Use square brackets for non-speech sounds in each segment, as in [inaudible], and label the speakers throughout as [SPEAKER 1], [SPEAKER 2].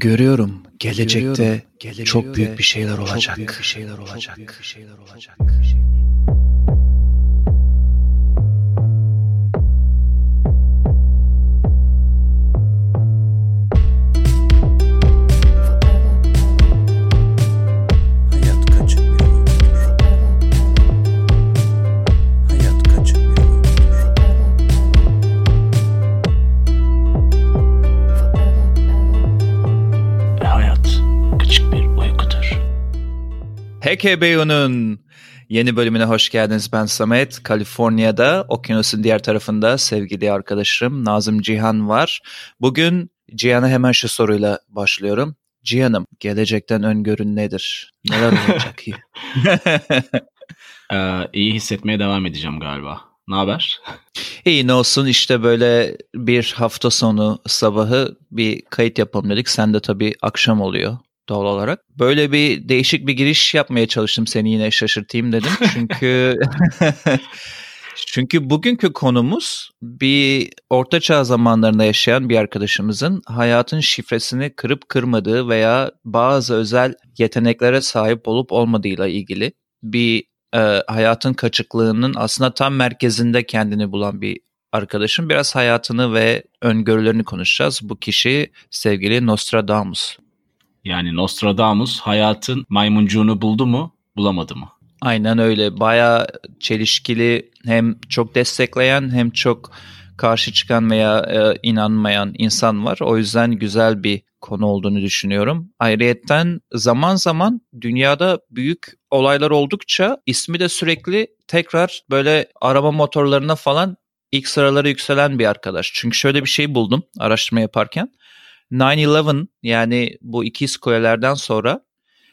[SPEAKER 1] Görüyorum gelecekte, Görüyorum, gelecekte çok büyük bir şeyler olacak. Çok büyük bir şeyler olacak. Çok büyük bir şeyler olacak. HKBU'nun yeni bölümüne hoş geldiniz. Ben Samet. Kaliforniya'da, okyanusun diğer tarafında sevgili arkadaşım Nazım Cihan var. Bugün Cihan'a hemen şu soruyla başlıyorum. Cihan'ım, gelecekten öngörün nedir? Neler olacak
[SPEAKER 2] iyi? [laughs] [laughs] ee, iyi hissetmeye devam edeceğim galiba. Ne haber?
[SPEAKER 1] İyi ne olsun işte böyle bir hafta sonu sabahı bir kayıt yapalım dedik. Sen de tabii akşam oluyor doğal olarak. Böyle bir değişik bir giriş yapmaya çalıştım seni yine şaşırtayım dedim. [laughs] Çünkü çünkü bugünkü konumuz bir ortaçağ zamanlarında yaşayan bir arkadaşımızın hayatın şifresini kırıp kırmadığı veya bazı özel yeteneklere sahip olup olmadığıyla ilgili bir e, hayatın kaçıklığının aslında tam merkezinde kendini bulan bir arkadaşım. Biraz hayatını ve öngörülerini konuşacağız. Bu kişi sevgili Nostradamus.
[SPEAKER 2] Yani Nostradamus hayatın maymuncuğunu buldu mu, bulamadı mı?
[SPEAKER 1] Aynen öyle. Baya çelişkili hem çok destekleyen hem çok karşı çıkan veya e, inanmayan insan var. O yüzden güzel bir konu olduğunu düşünüyorum. Ayrıyetten zaman zaman dünyada büyük olaylar oldukça ismi de sürekli tekrar böyle araba motorlarına falan ilk sıralara yükselen bir arkadaş. Çünkü şöyle bir şey buldum araştırma yaparken. 9-11 yani bu ikiz kulelerden sonra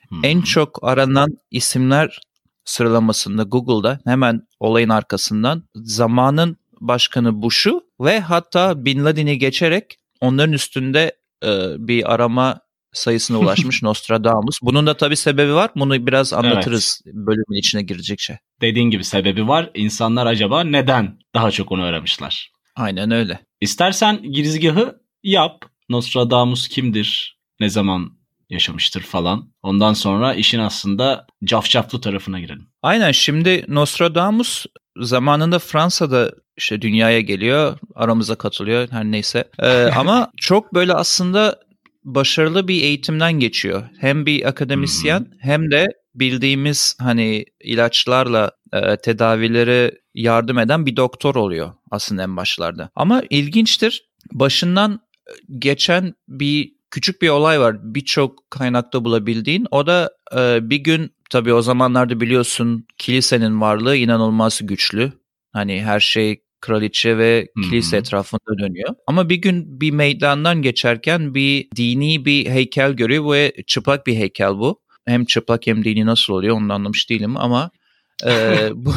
[SPEAKER 1] hmm. en çok aranan isimler sıralamasında Google'da hemen olayın arkasından zamanın başkanı Bush'u ve hatta Bin Laden'i geçerek onların üstünde e, bir arama sayısına ulaşmış [laughs] Nostradamus. Bunun da tabii sebebi var. Bunu biraz anlatırız evet. bölümün içine girecek şey.
[SPEAKER 2] Dediğin gibi sebebi var. İnsanlar acaba neden daha çok onu aramışlar?
[SPEAKER 1] Aynen öyle.
[SPEAKER 2] İstersen girizgahı yap. Nostradamus kimdir, ne zaman yaşamıştır falan. Ondan sonra işin aslında cafcaflı tarafına girelim.
[SPEAKER 1] Aynen şimdi Nostradamus zamanında Fransa'da işte dünyaya geliyor, aramıza katılıyor her neyse. Ee, [laughs] ama çok böyle aslında başarılı bir eğitimden geçiyor. Hem bir akademisyen hem de bildiğimiz hani ilaçlarla e, tedavileri yardım eden bir doktor oluyor aslında en başlarda. Ama ilginçtir. Başından geçen bir küçük bir olay var birçok kaynakta bulabildiğin. O da e, bir gün tabii o zamanlarda biliyorsun kilisenin varlığı inanılmaz güçlü. Hani her şey kraliçe ve kilise hmm. etrafında dönüyor. Ama bir gün bir meydandan geçerken bir dini bir heykel görüyor ve çıplak bir heykel bu. Hem çıplak hem dini nasıl oluyor onu anlamış değilim ama e, [laughs] bu,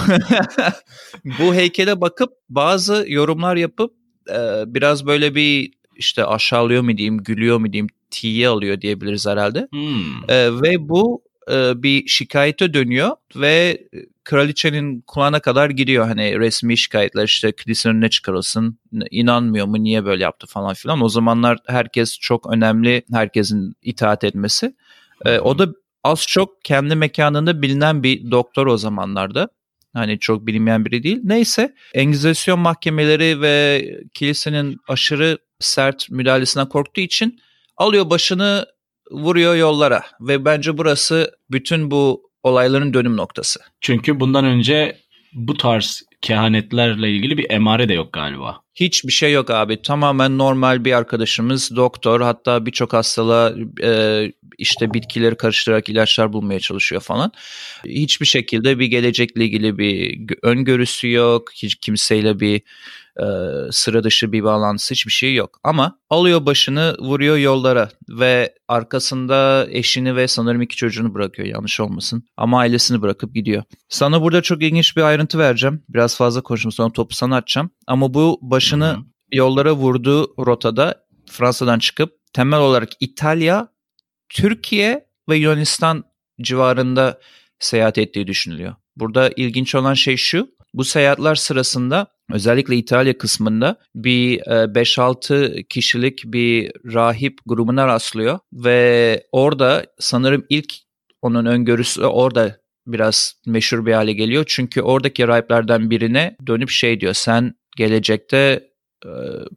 [SPEAKER 1] [laughs] bu heykele bakıp bazı yorumlar yapıp e, biraz böyle bir işte aşağılıyor mu diyeyim, gülüyor mu diyeyim, tiye alıyor diyebiliriz herhalde. Hmm. E, ve bu e, bir şikayete dönüyor ve kraliçenin kulağına kadar gidiyor. Hani resmi şikayetler işte kilisenin önüne çıkarılsın, inanmıyor mu, niye böyle yaptı falan filan. O zamanlar herkes çok önemli, herkesin itaat etmesi. E, o da az çok kendi mekanında bilinen bir doktor o zamanlarda. Hani çok bilinmeyen biri değil. Neyse Engizasyon mahkemeleri ve kilisenin aşırı sert müdahalesinden korktuğu için alıyor başını vuruyor yollara ve bence burası bütün bu olayların dönüm noktası.
[SPEAKER 2] Çünkü bundan önce bu tarz kehanetlerle ilgili bir emare de yok galiba.
[SPEAKER 1] Hiçbir şey yok abi. Tamamen normal bir arkadaşımız doktor hatta birçok hastalığa e, işte bitkileri karıştırarak ilaçlar bulmaya çalışıyor falan. Hiçbir şekilde bir gelecekle ilgili bir öngörüsü yok. Hiç kimseyle bir e, sıra dışı bir bağlantısı hiçbir şey yok. Ama alıyor başını vuruyor yollara ve arkasında eşini ve sanırım iki çocuğunu bırakıyor yanlış olmasın. Ama ailesini bırakıp gidiyor. Sana burada çok ilginç bir ayrıntı vereceğim. Biraz fazla konuştum sonra topu sana atacağım. Ama bu başını Hı-hı. yollara vurduğu rotada Fransa'dan çıkıp temel olarak İtalya, Türkiye ve Yunanistan civarında seyahat ettiği düşünülüyor. Burada ilginç olan şey şu. Bu seyahatler sırasında özellikle İtalya kısmında bir 5-6 kişilik bir rahip grubuna rastlıyor ve orada sanırım ilk onun öngörüsü orada biraz meşhur bir hale geliyor. Çünkü oradaki rahiplerden birine dönüp şey diyor sen gelecekte e,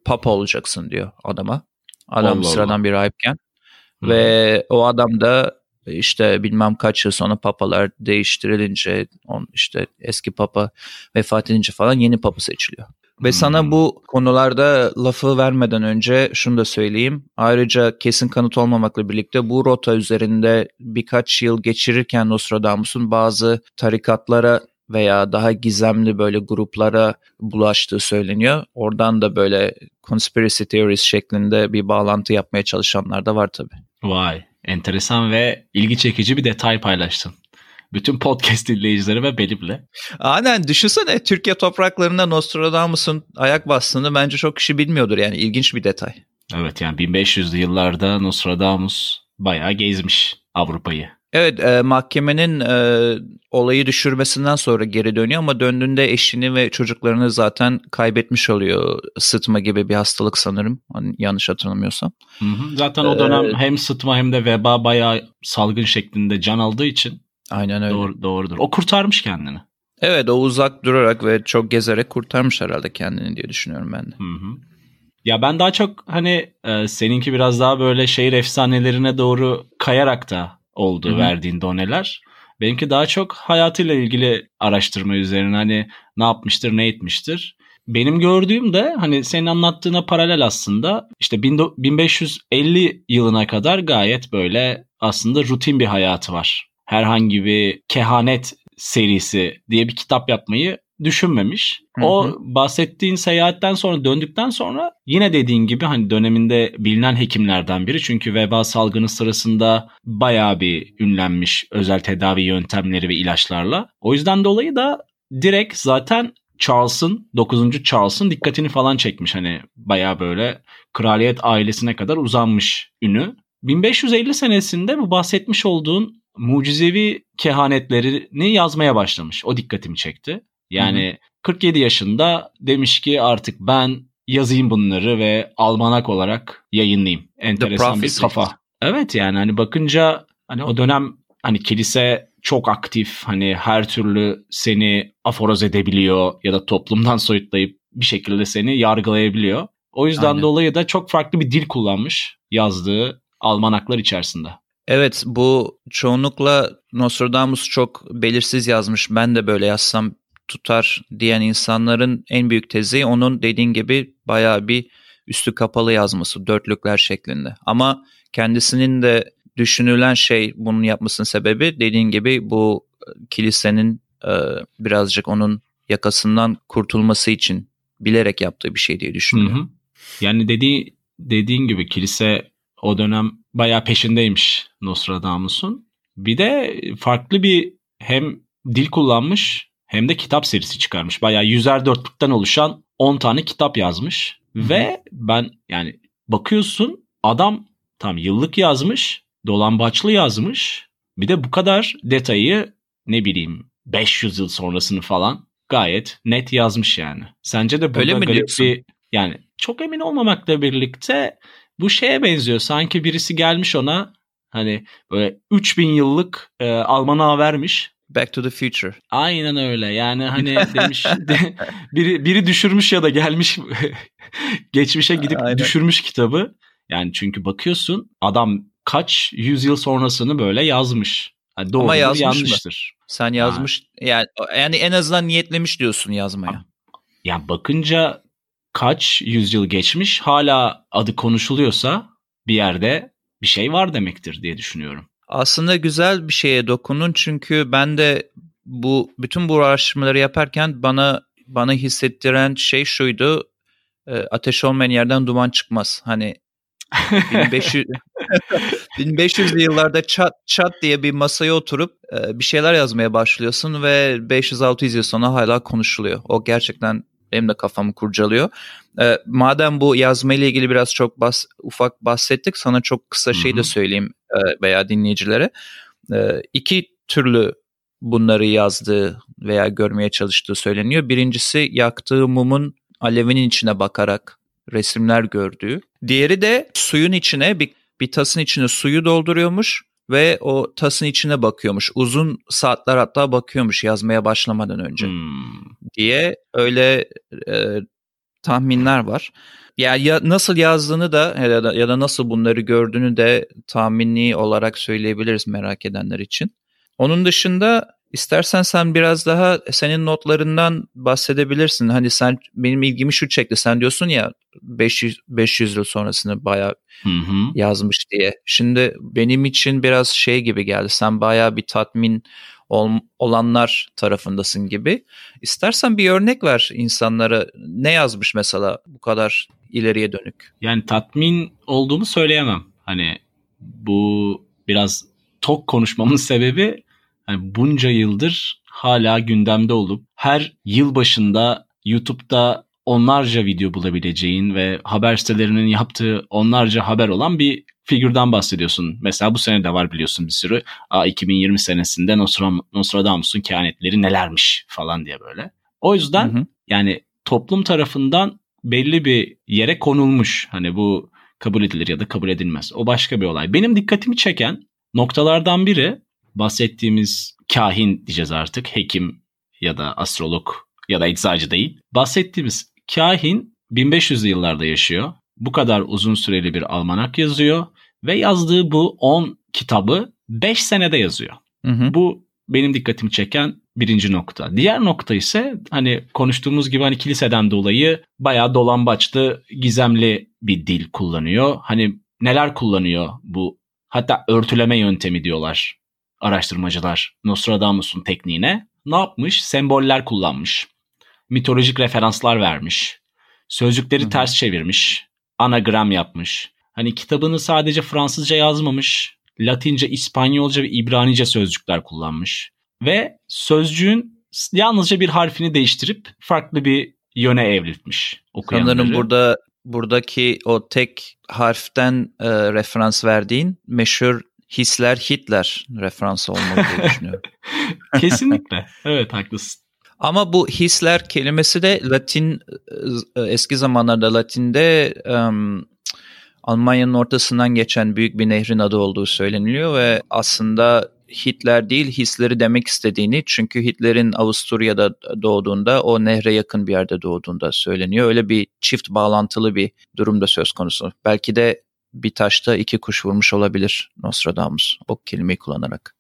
[SPEAKER 1] papa olacaksın diyor adama. Adam Allah sıradan Allah. bir rahipken. Hı. Ve o adam da işte bilmem kaç yıl sonra papalar değiştirilince on işte eski papa vefat edince falan yeni papa seçiliyor. Ve hmm. sana bu konularda lafı vermeden önce şunu da söyleyeyim. Ayrıca kesin kanıt olmamakla birlikte bu rota üzerinde birkaç yıl geçirirken Nostradamus'un bazı tarikatlara veya daha gizemli böyle gruplara bulaştığı söyleniyor. Oradan da böyle conspiracy theories şeklinde bir bağlantı yapmaya çalışanlar da var tabii.
[SPEAKER 2] Vay, enteresan ve ilgi çekici bir detay paylaştın. Bütün podcast dinleyicileri ve benimle.
[SPEAKER 1] Aynen düşünsene Türkiye topraklarında Nostradamus'un ayak bastığını bence çok kişi bilmiyordur yani ilginç bir detay.
[SPEAKER 2] Evet yani 1500'lü yıllarda Nostradamus bayağı gezmiş Avrupa'yı.
[SPEAKER 1] Evet e, mahkemenin e, olayı düşürmesinden sonra geri dönüyor ama döndüğünde eşini ve çocuklarını zaten kaybetmiş oluyor. Sıtma gibi bir hastalık sanırım hani yanlış hatırlamıyorsam.
[SPEAKER 2] Hı hı. Zaten o dönem ee, hem sıtma hem de veba bayağı salgın şeklinde can aldığı için.
[SPEAKER 1] Aynen öyle.
[SPEAKER 2] Doğru, doğrudur. O kurtarmış kendini.
[SPEAKER 1] Evet o uzak durarak ve çok gezerek kurtarmış herhalde kendini diye düşünüyorum ben de.
[SPEAKER 2] Hı hı. Ya ben daha çok hani e, seninki biraz daha böyle şehir efsanelerine doğru kayarak da oldu Hı-hı. verdiğin doneler. Benimki daha çok hayatıyla ilgili araştırma üzerine hani ne yapmıştır ne etmiştir. Benim gördüğüm de hani senin anlattığına paralel aslında işte 1550 yılına kadar gayet böyle aslında rutin bir hayatı var. Herhangi bir kehanet serisi diye bir kitap yapmayı düşünmemiş. Hı hı. O bahsettiğin seyahatten sonra döndükten sonra yine dediğin gibi hani döneminde bilinen hekimlerden biri. Çünkü veba salgını sırasında bayağı bir ünlenmiş özel tedavi yöntemleri ve ilaçlarla. O yüzden dolayı da direkt zaten Charles'ın 9. Charles'ın dikkatini falan çekmiş. Hani bayağı böyle kraliyet ailesine kadar uzanmış ünü. 1550 senesinde bu bahsetmiş olduğun mucizevi kehanetlerini yazmaya başlamış. O dikkatimi çekti. Yani Hı-hı. 47 yaşında demiş ki artık ben yazayım bunları ve almanak olarak yayınlayayım. Enteresan bir kafa. Evet yani hani bakınca hani o dönem hani kilise çok aktif hani her türlü seni aforoz edebiliyor ya da toplumdan [laughs] soyutlayıp bir şekilde seni yargılayabiliyor. O yüzden Aynen. dolayı da çok farklı bir dil kullanmış yazdığı almanaklar içerisinde.
[SPEAKER 1] Evet bu çoğunlukla Nostradamus çok belirsiz yazmış. Ben de böyle yazsam tutar diyen insanların en büyük tezi onun dediğin gibi bayağı bir üstü kapalı yazması dörtlükler şeklinde. Ama kendisinin de düşünülen şey bunun yapmasının sebebi dediğin gibi bu e, kilisenin e, birazcık onun yakasından kurtulması için bilerek yaptığı bir şey diye düşünüyorum.
[SPEAKER 2] Yani dediği, dediğin gibi kilise o dönem bayağı peşindeymiş Nostradamus'un. Bir de farklı bir hem dil kullanmış hem de kitap serisi çıkarmış. Bayağı yüzer dörtlükten oluşan 10 tane kitap yazmış. Hı-hı. Ve ben yani bakıyorsun adam tam yıllık yazmış, dolambaçlı yazmış. Bir de bu kadar detayı ne bileyim 500 yıl sonrasını falan gayet net yazmış yani. Sence de burada Öyle mi garip bir yani çok emin olmamakla birlikte bu şeye benziyor. Sanki birisi gelmiş ona hani böyle 3000 yıllık e, almanağı vermiş.
[SPEAKER 1] Back to the Future.
[SPEAKER 2] Aynen öyle. Yani hani [laughs] demiş de, biri biri düşürmüş ya da gelmiş [laughs] geçmişe gidip Aynen. düşürmüş kitabı. Yani çünkü bakıyorsun adam kaç yüzyıl sonrasını böyle yazmış. Yani doğru Ama yazmış yanlıştır.
[SPEAKER 1] Mı? Sen yazmış ha. yani yani en azından niyetlemiş diyorsun yazmaya.
[SPEAKER 2] Yani bakınca kaç yüzyıl geçmiş hala adı konuşuluyorsa bir yerde bir şey var demektir diye düşünüyorum.
[SPEAKER 1] Aslında güzel bir şeye dokunun çünkü ben de bu bütün bu araştırmaları yaparken bana bana hissettiren şey şuydu. E, ateş olmayan yerden duman çıkmaz. Hani 1500 1500'lü [laughs] yıllarda çat çat diye bir masaya oturup e, bir şeyler yazmaya başlıyorsun ve 500-600 yıl sonra hala konuşuluyor. O gerçekten benim de kafamı kurcalıyor. E, madem bu yazma ile ilgili biraz çok bas, ufak bahsettik sana çok kısa şey de söyleyeyim e, veya dinleyicilere. E, iki türlü bunları yazdığı veya görmeye çalıştığı söyleniyor. Birincisi yaktığı mumun alevinin içine bakarak resimler gördüğü. Diğeri de suyun içine bir, bir tasın içine suyu dolduruyormuş ve o tasın içine bakıyormuş. Uzun saatler hatta bakıyormuş yazmaya başlamadan önce
[SPEAKER 2] Hmm.
[SPEAKER 1] diye öyle e, tahminler var. Ya, ya nasıl yazdığını da ya da, ya da nasıl bunları gördüğünü de tahmini olarak söyleyebiliriz merak edenler için. Onun dışında istersen sen biraz daha senin notlarından bahsedebilirsin. Hani sen benim ilgimi şu çekti. Sen diyorsun ya 500 500 yıl sonrasını bayağı
[SPEAKER 2] Hı hı.
[SPEAKER 1] yazmış diye. Şimdi benim için biraz şey gibi geldi. Sen bayağı bir tatmin ol- olanlar tarafındasın gibi. İstersen bir örnek ver insanlara. Ne yazmış mesela bu kadar ileriye dönük?
[SPEAKER 2] Yani tatmin olduğumu söyleyemem. Hani bu biraz tok konuşmamın [laughs] sebebi hani bunca yıldır hala gündemde olup her yıl başında YouTube'da onlarca video bulabileceğin ve haber sitelerinin yaptığı onlarca haber olan bir figürden bahsediyorsun. Mesela bu sene de var biliyorsun bir sürü. Aa, 2020 senesinde Nostram- Nostradamus'un kehanetleri nelermiş falan diye böyle. O yüzden
[SPEAKER 1] Hı hı.
[SPEAKER 2] yani toplum tarafından belli bir yere konulmuş. Hani bu kabul edilir ya da kabul edilmez. O başka bir olay. Benim dikkatimi çeken noktalardan biri bahsettiğimiz kahin diyeceğiz artık. Hekim ya da astrolog ya da eczacı değil. Bahsettiğimiz kahin 1500'lü yıllarda yaşıyor. Bu kadar uzun süreli bir almanak yazıyor ve yazdığı bu 10 kitabı 5 senede yazıyor.
[SPEAKER 1] Hı hı.
[SPEAKER 2] Bu benim dikkatimi çeken birinci nokta. Diğer nokta ise hani konuştuğumuz gibi hani kiliseden dolayı bayağı dolambaçlı, gizemli bir dil kullanıyor. Hani neler kullanıyor bu hatta örtüleme yöntemi diyorlar araştırmacılar Nostradamus'un tekniğine. Ne yapmış? Semboller kullanmış. Mitolojik referanslar vermiş. Sözcükleri
[SPEAKER 1] Hı hı.
[SPEAKER 2] ters çevirmiş. Anagram yapmış. Hani kitabını sadece Fransızca yazmamış. Latince, İspanyolca ve İbranice sözcükler kullanmış. Ve sözcüğün yalnızca bir harfini değiştirip farklı bir yöne evriltmiş okuyanları.
[SPEAKER 1] Sanırım burada buradaki o tek harften e, referans verdiğin meşhur hisler Hitler referansı olmalı diye [laughs] düşünüyorum.
[SPEAKER 2] Kesinlikle. Evet haklısın.
[SPEAKER 1] Ama bu hisler kelimesi de Latin e, eski zamanlarda Latin'de em, Almanya'nın ortasından geçen büyük bir nehrin adı olduğu söyleniliyor ve aslında Hitler değil hisleri demek istediğini çünkü Hitler'in Avusturya'da doğduğunda o nehre yakın bir yerde doğduğunda söyleniyor. Öyle bir çift bağlantılı bir durumda söz konusu. Belki de bir taşta iki kuş vurmuş olabilir Nostradamus o kelimeyi kullanarak.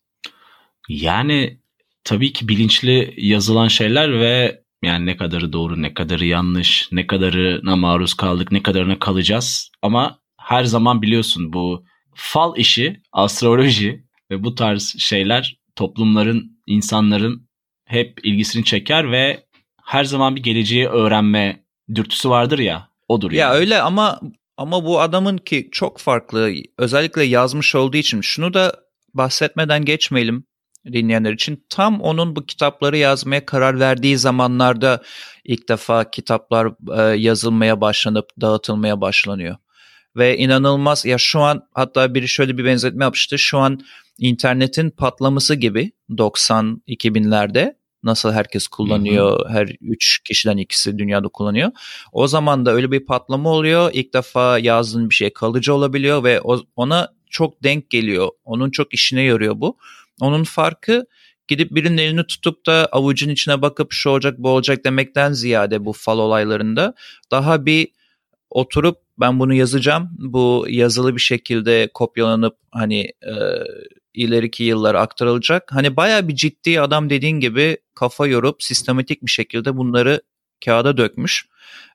[SPEAKER 2] Yani tabii ki bilinçli yazılan şeyler ve yani ne kadarı doğru, ne kadarı yanlış, ne kadarına maruz kaldık, ne kadarına kalacağız. Ama her zaman biliyorsun bu fal işi, astroloji ve bu tarz şeyler toplumların, insanların hep ilgisini çeker ve her zaman bir geleceği öğrenme dürtüsü vardır ya. Odur
[SPEAKER 1] Ya
[SPEAKER 2] yani.
[SPEAKER 1] öyle ama ama bu adamın ki çok farklı özellikle yazmış olduğu için şunu da bahsetmeden geçmeyelim dinleyenler için. Tam onun bu kitapları yazmaya karar verdiği zamanlarda ilk defa kitaplar e, yazılmaya başlanıp dağıtılmaya başlanıyor. Ve inanılmaz ya şu an hatta biri şöyle bir benzetme yapmıştı. Şu an internetin patlaması gibi 90-2000'lerde nasıl herkes kullanıyor, her üç kişiden ikisi dünyada kullanıyor. O zaman da öyle bir patlama oluyor. İlk defa yazdığın bir şey kalıcı olabiliyor ve ona çok denk geliyor. Onun çok işine yarıyor bu. Onun farkı gidip birinin elini tutup da avucun içine bakıp şu olacak bu olacak demekten ziyade bu fal olaylarında daha bir oturup ben bunu yazacağım. Bu yazılı bir şekilde kopyalanıp hani e, ileriki yıllara aktarılacak. Hani baya bir ciddi adam dediğin gibi kafa yorup sistematik bir şekilde bunları kağıda dökmüş.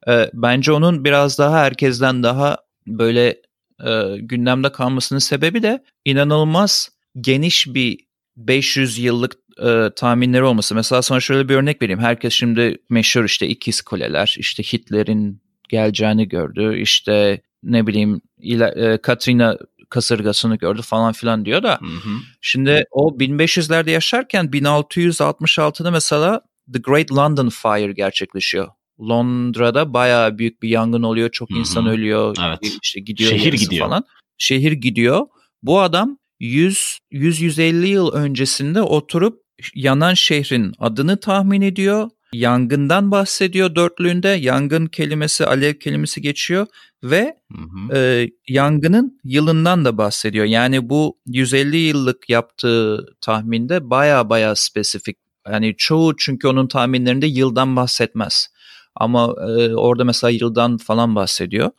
[SPEAKER 1] E, bence onun biraz daha herkesten daha böyle e, gündemde kalmasının sebebi de inanılmaz geniş bir 500 yıllık e, tahminleri olması. Mesela sana şöyle bir örnek vereyim. Herkes şimdi meşhur işte ikiz kuleler, işte Hitler'in geleceğini gördü. İşte ne bileyim e, Katrina kasırgasını gördü falan filan diyor da.
[SPEAKER 2] Hı hı.
[SPEAKER 1] Şimdi o 1500'lerde yaşarken 1666'da mesela The Great London Fire gerçekleşiyor. Londra'da bayağı büyük bir yangın oluyor. Çok
[SPEAKER 2] Hı hı.
[SPEAKER 1] insan ölüyor.
[SPEAKER 2] Evet.
[SPEAKER 1] işte gidiyor
[SPEAKER 2] Şehir gidiyor.
[SPEAKER 1] falan. Şehir gidiyor. Bu adam 100 100 150 yıl öncesinde oturup yanan şehrin adını tahmin ediyor. Yangından bahsediyor dörtlüğünde. Yangın kelimesi, alev kelimesi geçiyor ve hı hı. E, yangının yılından da bahsediyor. Yani bu 150 yıllık yaptığı tahminde baya baya spesifik. Yani çoğu çünkü onun tahminlerinde yıldan bahsetmez. Ama e, orada mesela yıldan falan bahsediyor.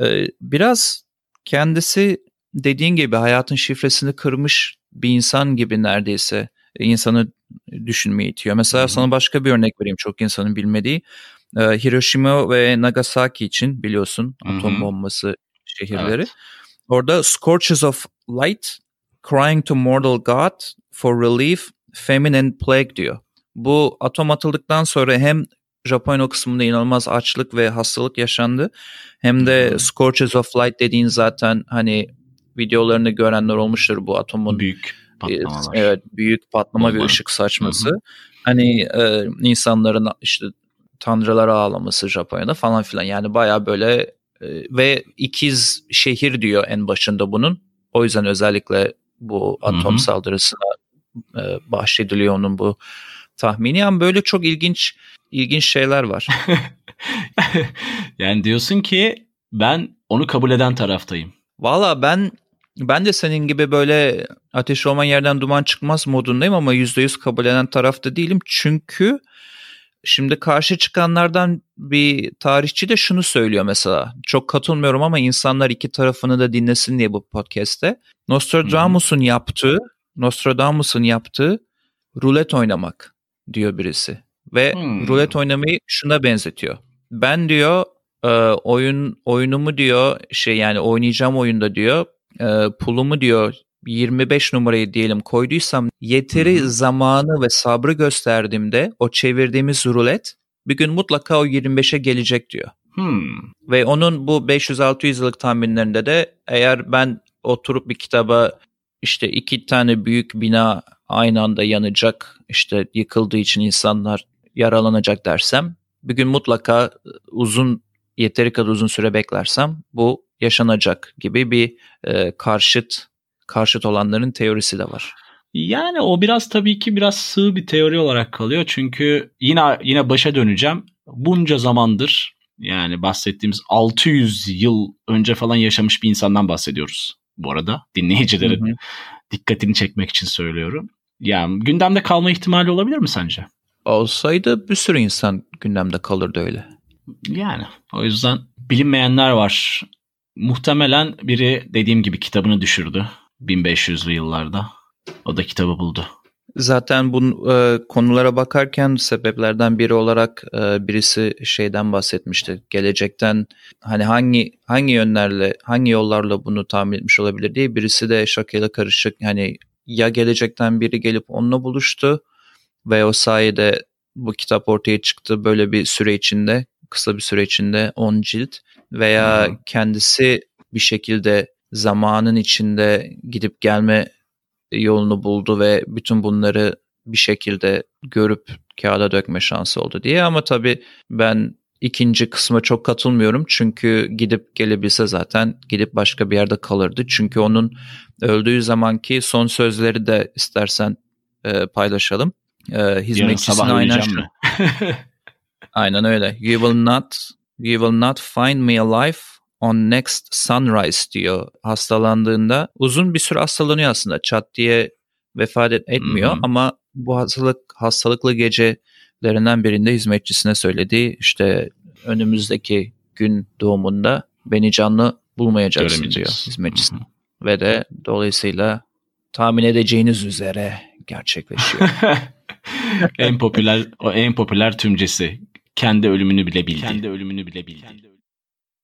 [SPEAKER 1] E, biraz kendisi dediğin gibi hayatın şifresini kırmış bir insan gibi neredeyse insanı düşünmeye itiyor. Mesela Hı-hı. sana başka bir örnek vereyim çok insanın bilmediği. Ee, Hiroşima ve Nagasaki için biliyorsun Hı-hı. atom bombası şehirleri. Evet. Orada Scorches of Light, Crying to Mortal God for Relief, Famine and Plague diyor. Bu atom atıldıktan sonra hem Japonya kısmında inanılmaz açlık ve hastalık yaşandı. Hem de hmm. Scorches of Light dediğin zaten hani videolarını görenler olmuştur bu atomun.
[SPEAKER 2] Büyük patlamalar.
[SPEAKER 1] Evet büyük patlama Bomba. ve ışık saçması. Hı-hı. Hani e, insanların işte tanrılara ağlaması Japonya'da falan filan. Yani baya böyle e, ve ikiz şehir diyor en başında bunun. O yüzden özellikle bu atom Hı-hı. saldırısına e, bahşediliyor onun bu tahmini. Ama böyle çok ilginç ilginç şeyler var. [laughs] [laughs]
[SPEAKER 2] yani diyorsun ki ben onu kabul eden taraftayım.
[SPEAKER 1] Valla ben ben de senin gibi böyle ateş olman yerden duman çıkmaz modundayım ama %100 kabul eden tarafta değilim. Çünkü şimdi karşı çıkanlardan bir tarihçi de şunu söylüyor mesela. Çok katılmıyorum ama insanlar iki tarafını da dinlesin diye bu podcast'te. Nostradamus'un yaptığı, Nostradamus'un yaptığı rulet oynamak diyor birisi. Ve hmm. rulet oynamayı şuna benzetiyor. Ben diyor e, oyun oyunumu diyor şey yani oynayacağım oyunda diyor e, pulumu diyor 25 numarayı diyelim koyduysam yeteri hmm. zamanı ve sabrı gösterdiğimde o çevirdiğimiz rulet bir gün mutlaka o 25'e gelecek diyor. Hmm. Ve onun bu 500-600 yıllık tahminlerinde de eğer ben oturup bir kitaba işte iki tane büyük bina aynı anda yanacak işte yıkıldığı için insanlar yaralanacak dersem bir gün mutlaka uzun yeteri kadar uzun süre beklersem bu yaşanacak gibi bir e, karşıt karşıt olanların teorisi de var.
[SPEAKER 2] Yani o biraz tabii ki biraz sığ bir teori olarak kalıyor. Çünkü yine yine başa döneceğim. Bunca zamandır yani bahsettiğimiz 600 yıl önce falan yaşamış bir insandan bahsediyoruz. Bu arada dinleyicilerin hı hı. dikkatini çekmek için söylüyorum. Yani gündemde kalma ihtimali olabilir mi sence?
[SPEAKER 1] Olsaydı bir sürü insan gündemde kalırdı öyle.
[SPEAKER 2] Yani o yüzden bilinmeyenler var. Muhtemelen biri dediğim gibi kitabını düşürdü 1500'lü yıllarda. O da kitabı buldu.
[SPEAKER 1] Zaten bu e, konulara bakarken sebeplerden biri olarak e, birisi şeyden bahsetmişti. Gelecekten hani hangi hangi yönlerle, hangi yollarla bunu tahmin etmiş olabilir diye. Birisi de şakayla karışık hani ya gelecekten biri gelip onunla buluştu ve o sayede bu kitap ortaya çıktı böyle bir süre içinde, kısa bir süre içinde 10 cilt veya hmm. kendisi bir şekilde zamanın içinde gidip gelme yolunu buldu ve bütün bunları bir şekilde görüp kağıda dökme şansı oldu diye ama tabii ben ikinci kısma çok katılmıyorum çünkü gidip gelebilse zaten gidip başka bir yerde kalırdı. Çünkü onun öldüğü zamanki son sözleri de istersen e, paylaşalım. E, hizmetçisine aynen [laughs] aynen öyle. You will not you will not find me alive on next sunrise diyor hastalandığında. Uzun bir süre hastalanıyor aslında. Çat diye vefat etmiyor hmm. ama bu hastalık hastalıklı gecelerinden birinde hizmetçisine söyledi. İşte önümüzdeki gün doğumunda beni canlı bulmayacaksın diyor hizmetçisine. Hmm. Ve de dolayısıyla tahmin edeceğiniz üzere gerçekleşiyor. [laughs]
[SPEAKER 2] en popüler o en popüler tümcesi kendi ölümünü bile bildi. Kendi ölümünü bile bildi.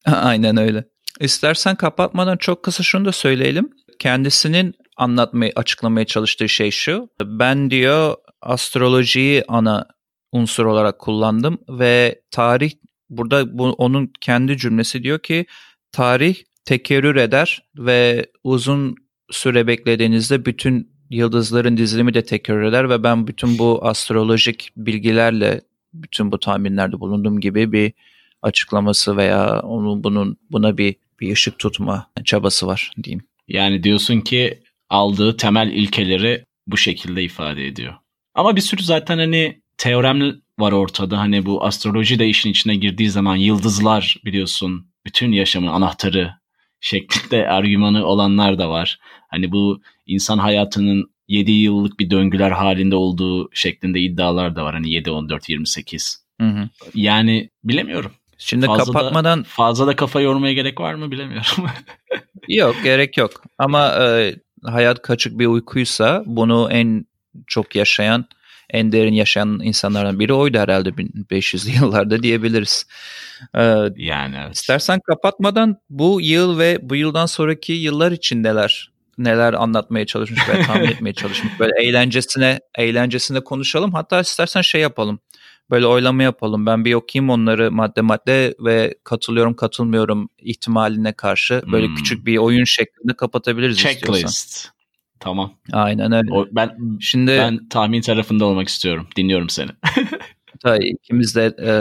[SPEAKER 1] Aynen öyle. İstersen kapatmadan çok kısa şunu da söyleyelim. Kendisinin anlatmayı, açıklamaya çalıştığı şey şu. Ben diyor astrolojiyi ana unsur olarak kullandım ve tarih burada bu, onun kendi cümlesi diyor ki tarih tekerrür eder ve uzun süre beklediğinizde bütün yıldızların dizilimi de tekerrür eder ve ben bütün bu astrolojik bilgilerle bütün bu tahminlerde bulunduğum gibi bir açıklaması veya onun bunun buna bir bir ışık tutma çabası var diyeyim.
[SPEAKER 2] Yani diyorsun ki aldığı temel ilkeleri bu şekilde ifade ediyor. Ama bir sürü zaten hani teorem var ortada. Hani bu astroloji de işin içine girdiği zaman yıldızlar biliyorsun bütün yaşamın anahtarı şeklinde [laughs] argümanı olanlar da var. Hani bu insan hayatının 7 yıllık bir döngüler halinde olduğu şeklinde iddialar da var. Hani 7, 14, 28. Hı hı. Yani bilemiyorum.
[SPEAKER 1] Şimdi fazla kapatmadan...
[SPEAKER 2] Da, fazla da kafa yormaya gerek var mı bilemiyorum. [laughs]
[SPEAKER 1] yok gerek yok. Ama e, hayat kaçık bir uykuysa bunu en çok yaşayan, en derin yaşayan insanlardan biri oydu herhalde 1500'lü [laughs] yıllarda diyebiliriz.
[SPEAKER 2] Ee, yani evet.
[SPEAKER 1] İstersen kapatmadan bu yıl ve bu yıldan sonraki yıllar için neler anlatmaya çalışmış ve [laughs] tahmin etmeye çalışmış. Böyle eğlencesine eğlencesine konuşalım. Hatta istersen şey yapalım. Böyle oylama yapalım. Ben bir okuyayım onları madde madde ve katılıyorum katılmıyorum ihtimaline karşı. Böyle hmm. küçük bir oyun şeklinde kapatabiliriz Checklist. istiyorsan.
[SPEAKER 2] Tamam.
[SPEAKER 1] Aynen öyle.
[SPEAKER 2] O, ben şimdi ben tahmin tarafında olmak istiyorum. Dinliyorum seni. [laughs]
[SPEAKER 1] Tabii ikimiz de e,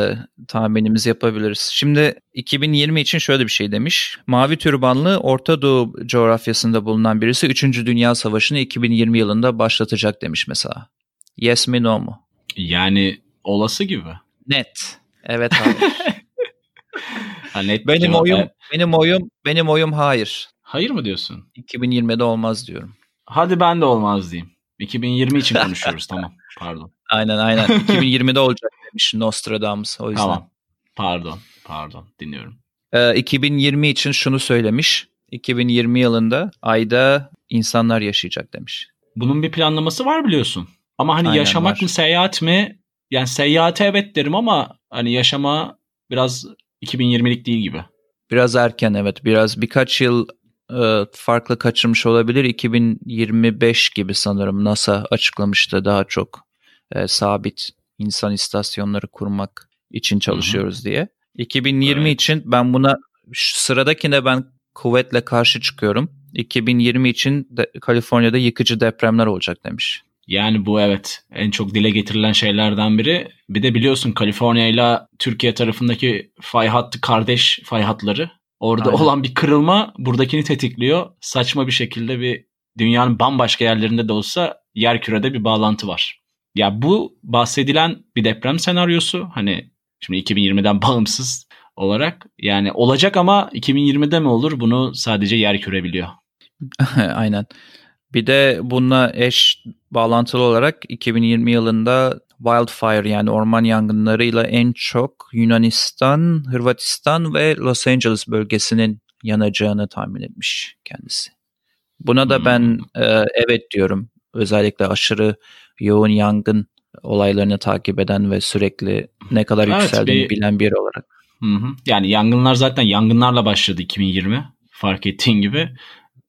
[SPEAKER 1] tahminimizi yapabiliriz. Şimdi 2020 için şöyle bir şey demiş. Mavi türbanlı Orta Doğu coğrafyasında bulunan birisi 3. Dünya Savaşı'nı 2020 yılında başlatacak demiş mesela. Yes mi no mu?
[SPEAKER 2] Yani olası gibi.
[SPEAKER 1] Net. Evet hayır. [laughs] ha, net benim oyum evet. benim oyum benim oyum hayır.
[SPEAKER 2] Hayır mı diyorsun?
[SPEAKER 1] 2020'de olmaz diyorum.
[SPEAKER 2] Hadi ben de olmaz diyeyim. 2020 için konuşuyoruz tamam. [laughs] Pardon.
[SPEAKER 1] Aynen aynen. [laughs] 2020'de olacak demiş Nostradamus o yüzden. Tamam.
[SPEAKER 2] Pardon. Pardon. Dinliyorum.
[SPEAKER 1] Ee, 2020 için şunu söylemiş. 2020 yılında ayda insanlar yaşayacak demiş.
[SPEAKER 2] Bunun bir planlaması var biliyorsun. Ama hani Aynen yaşamak var. mı seyahat mi? Yani seyahate evet derim ama hani yaşama biraz 2020'lik değil gibi.
[SPEAKER 1] Biraz erken evet. Biraz birkaç yıl farklı kaçırmış olabilir. 2025 gibi sanırım NASA açıklamıştı daha çok e, sabit insan istasyonları kurmak için çalışıyoruz Hı-hı. diye. 2020 evet. için ben buna sıradakine ben kuvvetle karşı çıkıyorum. 2020 için de, Kaliforniya'da yıkıcı depremler olacak demiş.
[SPEAKER 2] Yani bu evet en çok dile getirilen şeylerden biri. Bir de biliyorsun Kaliforniya ile Türkiye tarafındaki fay hattı kardeş fay hatları. Orada Aynen. olan bir kırılma buradakini tetikliyor. Saçma bir şekilde bir dünyanın bambaşka yerlerinde de olsa yer kürede bir bağlantı var. Ya bu bahsedilen bir deprem senaryosu hani şimdi 2020'den bağımsız olarak yani olacak ama 2020'de mi olur bunu sadece yer küre biliyor. [laughs]
[SPEAKER 1] Aynen. Bir de bununla eş bağlantılı olarak 2020 yılında wildfire yani orman yangınlarıyla en çok Yunanistan, Hırvatistan ve Los Angeles bölgesinin yanacağını tahmin etmiş kendisi. Buna da ben hmm. e, evet diyorum. Özellikle aşırı yoğun yangın olaylarını takip eden ve sürekli ne kadar evet, yükseldiğini bir, bilen biri olarak.
[SPEAKER 2] Hı hı. Yani yangınlar zaten yangınlarla başladı 2020 fark ettiğin gibi.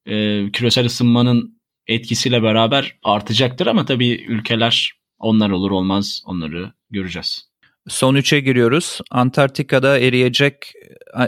[SPEAKER 2] E, küresel ısınmanın etkisiyle beraber artacaktır ama tabii ülkeler onlar olur olmaz onları göreceğiz.
[SPEAKER 1] Son üçe giriyoruz. Antarktika'da eriyecek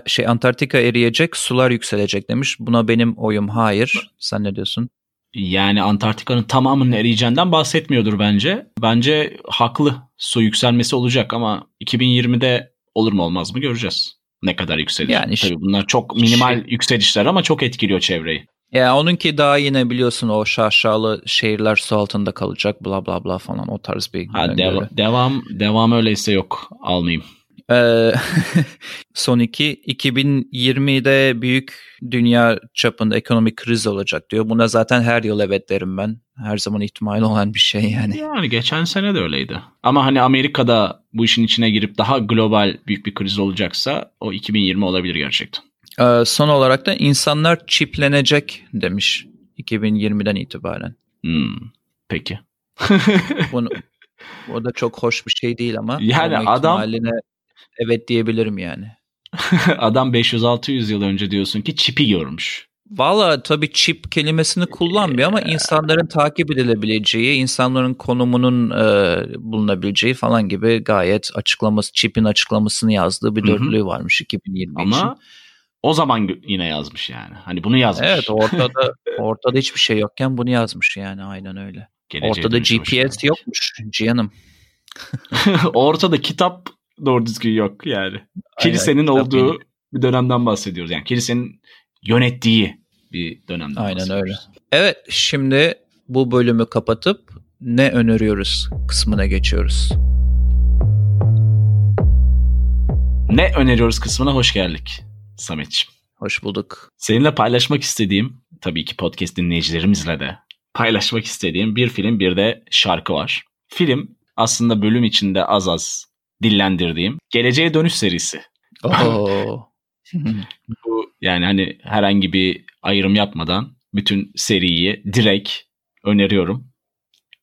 [SPEAKER 1] şey Antarktika eriyecek, sular yükselecek demiş. Buna benim oyum hayır. Sen ne diyorsun?
[SPEAKER 2] Yani Antarktika'nın tamamının eriyeceğinden bahsetmiyordur bence. Bence haklı. Su yükselmesi olacak ama 2020'de olur mu olmaz mı göreceğiz. Ne kadar yükselir. Yani Tabii bunlar çok minimal şey, yükselişler ama çok etkiliyor çevreyi.
[SPEAKER 1] Ya onunki daha yine biliyorsun o şaşalı şehirler su altında kalacak bla bla bla falan o tarz bir
[SPEAKER 2] ha, deva- devam devam öyleyse yok almayayım.
[SPEAKER 1] Ee, [laughs] son iki 2020'de büyük dünya çapında ekonomik kriz olacak diyor. Buna zaten her yıl evet derim ben. Her zaman ihtimali olan bir şey yani.
[SPEAKER 2] Yani geçen sene de öyleydi. Ama hani Amerika'da bu işin içine girip daha global büyük bir kriz olacaksa o 2020 olabilir gerçekten.
[SPEAKER 1] Ee, son olarak da insanlar çiplenecek demiş 2020'den itibaren.
[SPEAKER 2] Hmm, peki. [laughs]
[SPEAKER 1] Bunu, o da çok hoş bir şey değil ama.
[SPEAKER 2] Yani adam
[SPEAKER 1] evet diyebilirim yani. [laughs]
[SPEAKER 2] adam 500-600 yıl önce diyorsun ki çipi görmüş.
[SPEAKER 1] Valla tabii çip kelimesini kullanmıyor ama insanların takip edilebileceği, insanların konumunun e, bulunabileceği falan gibi gayet açıklaması, çipin açıklamasını yazdığı bir dörtlüğü varmış 2020
[SPEAKER 2] ama, için. O zaman yine yazmış yani. Hani bunu yazmış.
[SPEAKER 1] Evet ortada [laughs] ortada hiçbir şey yokken bunu yazmış yani aynen öyle. Geleceğe ortada GPS yokmuş Cihan'ım. [laughs]
[SPEAKER 2] ortada kitap doğru düzgün yok yani. Kilisenin aynen, olduğu değil. bir dönemden bahsediyoruz. Yani kilisenin yönettiği bir dönemden
[SPEAKER 1] Aynen öyle. Evet şimdi bu bölümü kapatıp ne öneriyoruz kısmına geçiyoruz.
[SPEAKER 2] Ne öneriyoruz kısmına hoş geldik Samet'ciğim.
[SPEAKER 1] Hoş bulduk.
[SPEAKER 2] Seninle paylaşmak istediğim, tabii ki podcast dinleyicilerimizle de paylaşmak istediğim bir film bir de şarkı var. Film aslında bölüm içinde az az dillendirdiğim Geleceğe Dönüş serisi.
[SPEAKER 1] Oo. [laughs]
[SPEAKER 2] Bu yani hani herhangi bir ayrım yapmadan bütün seriyi direkt öneriyorum.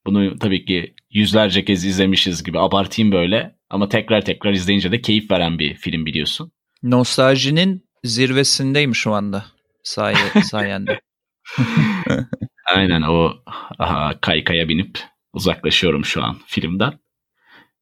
[SPEAKER 2] Bunu tabii ki yüzlerce kez izlemişiz gibi abartayım böyle ama tekrar tekrar izleyince de keyif veren bir film biliyorsun.
[SPEAKER 1] Nostaljinin zirvesindeyim şu anda say [laughs] sayende.
[SPEAKER 2] Aynen o aha, kaykaya binip uzaklaşıyorum şu an filmden.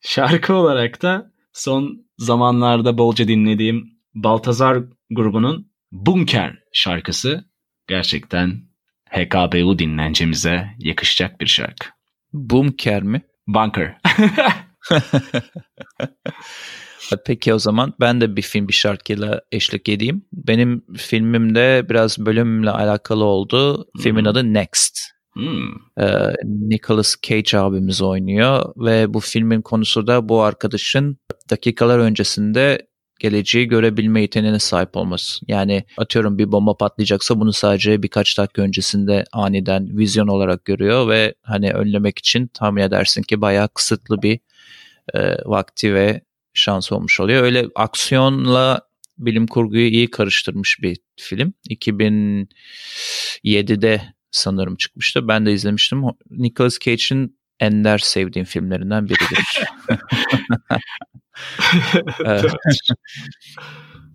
[SPEAKER 2] Şarkı olarak da son zamanlarda bolca dinlediğim Baltazar grubunun Bunker şarkısı gerçekten HKBU dinlencemize yakışacak bir şarkı.
[SPEAKER 1] Bunker mi?
[SPEAKER 2] Bunker. [laughs] [laughs]
[SPEAKER 1] Peki o zaman ben de bir film bir şarkıyla eşlik edeyim. Benim filmimde biraz bölümle alakalı oldu. Filmin
[SPEAKER 2] Hmm.
[SPEAKER 1] adı Next.
[SPEAKER 2] Hmm.
[SPEAKER 1] Ee, Nicolas Cage abimiz oynuyor ve bu filmin konusu da bu arkadaşın dakikalar öncesinde geleceği görebilme yeteneğine sahip olması. Yani atıyorum bir bomba patlayacaksa bunu sadece birkaç dakika öncesinde aniden vizyon olarak görüyor ve hani önlemek için tahmin edersin ki bayağı kısıtlı bir e, vakti ve şans olmuş oluyor. Öyle aksiyonla bilim kurguyu iyi karıştırmış bir film. 2007'de sanırım çıkmıştı. Ben de izlemiştim. Nicolas Cage'in ender sevdiğim filmlerinden biridir. [laughs]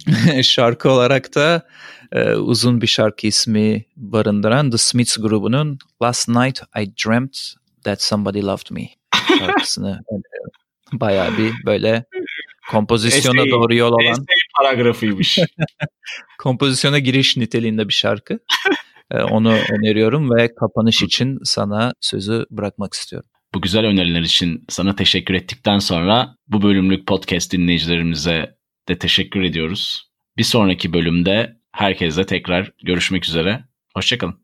[SPEAKER 1] [laughs] Şarkı olarak da e, uzun bir şarkı ismi barındıran The Smiths grubunun Last Night I Dreamt That Somebody Loved Me [laughs] şarkısını. Bayağı bir böyle kompozisyona
[SPEAKER 2] Essay-
[SPEAKER 1] doğru yol alan,
[SPEAKER 2] Essay paragrafıymış. [laughs]
[SPEAKER 1] kompozisyona giriş niteliğinde bir şarkı. E, onu öneriyorum ve kapanış için sana sözü bırakmak istiyorum.
[SPEAKER 2] bu güzel öneriler için sana teşekkür ettikten sonra bu bölümlük podcast dinleyicilerimize de teşekkür ediyoruz. Bir sonraki bölümde herkesle tekrar görüşmek üzere. Hoşçakalın.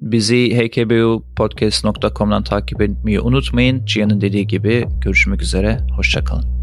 [SPEAKER 1] Bizi hkbupodcast.com'dan takip etmeyi unutmayın. Cihan'ın dediği gibi görüşmek üzere. Hoşçakalın.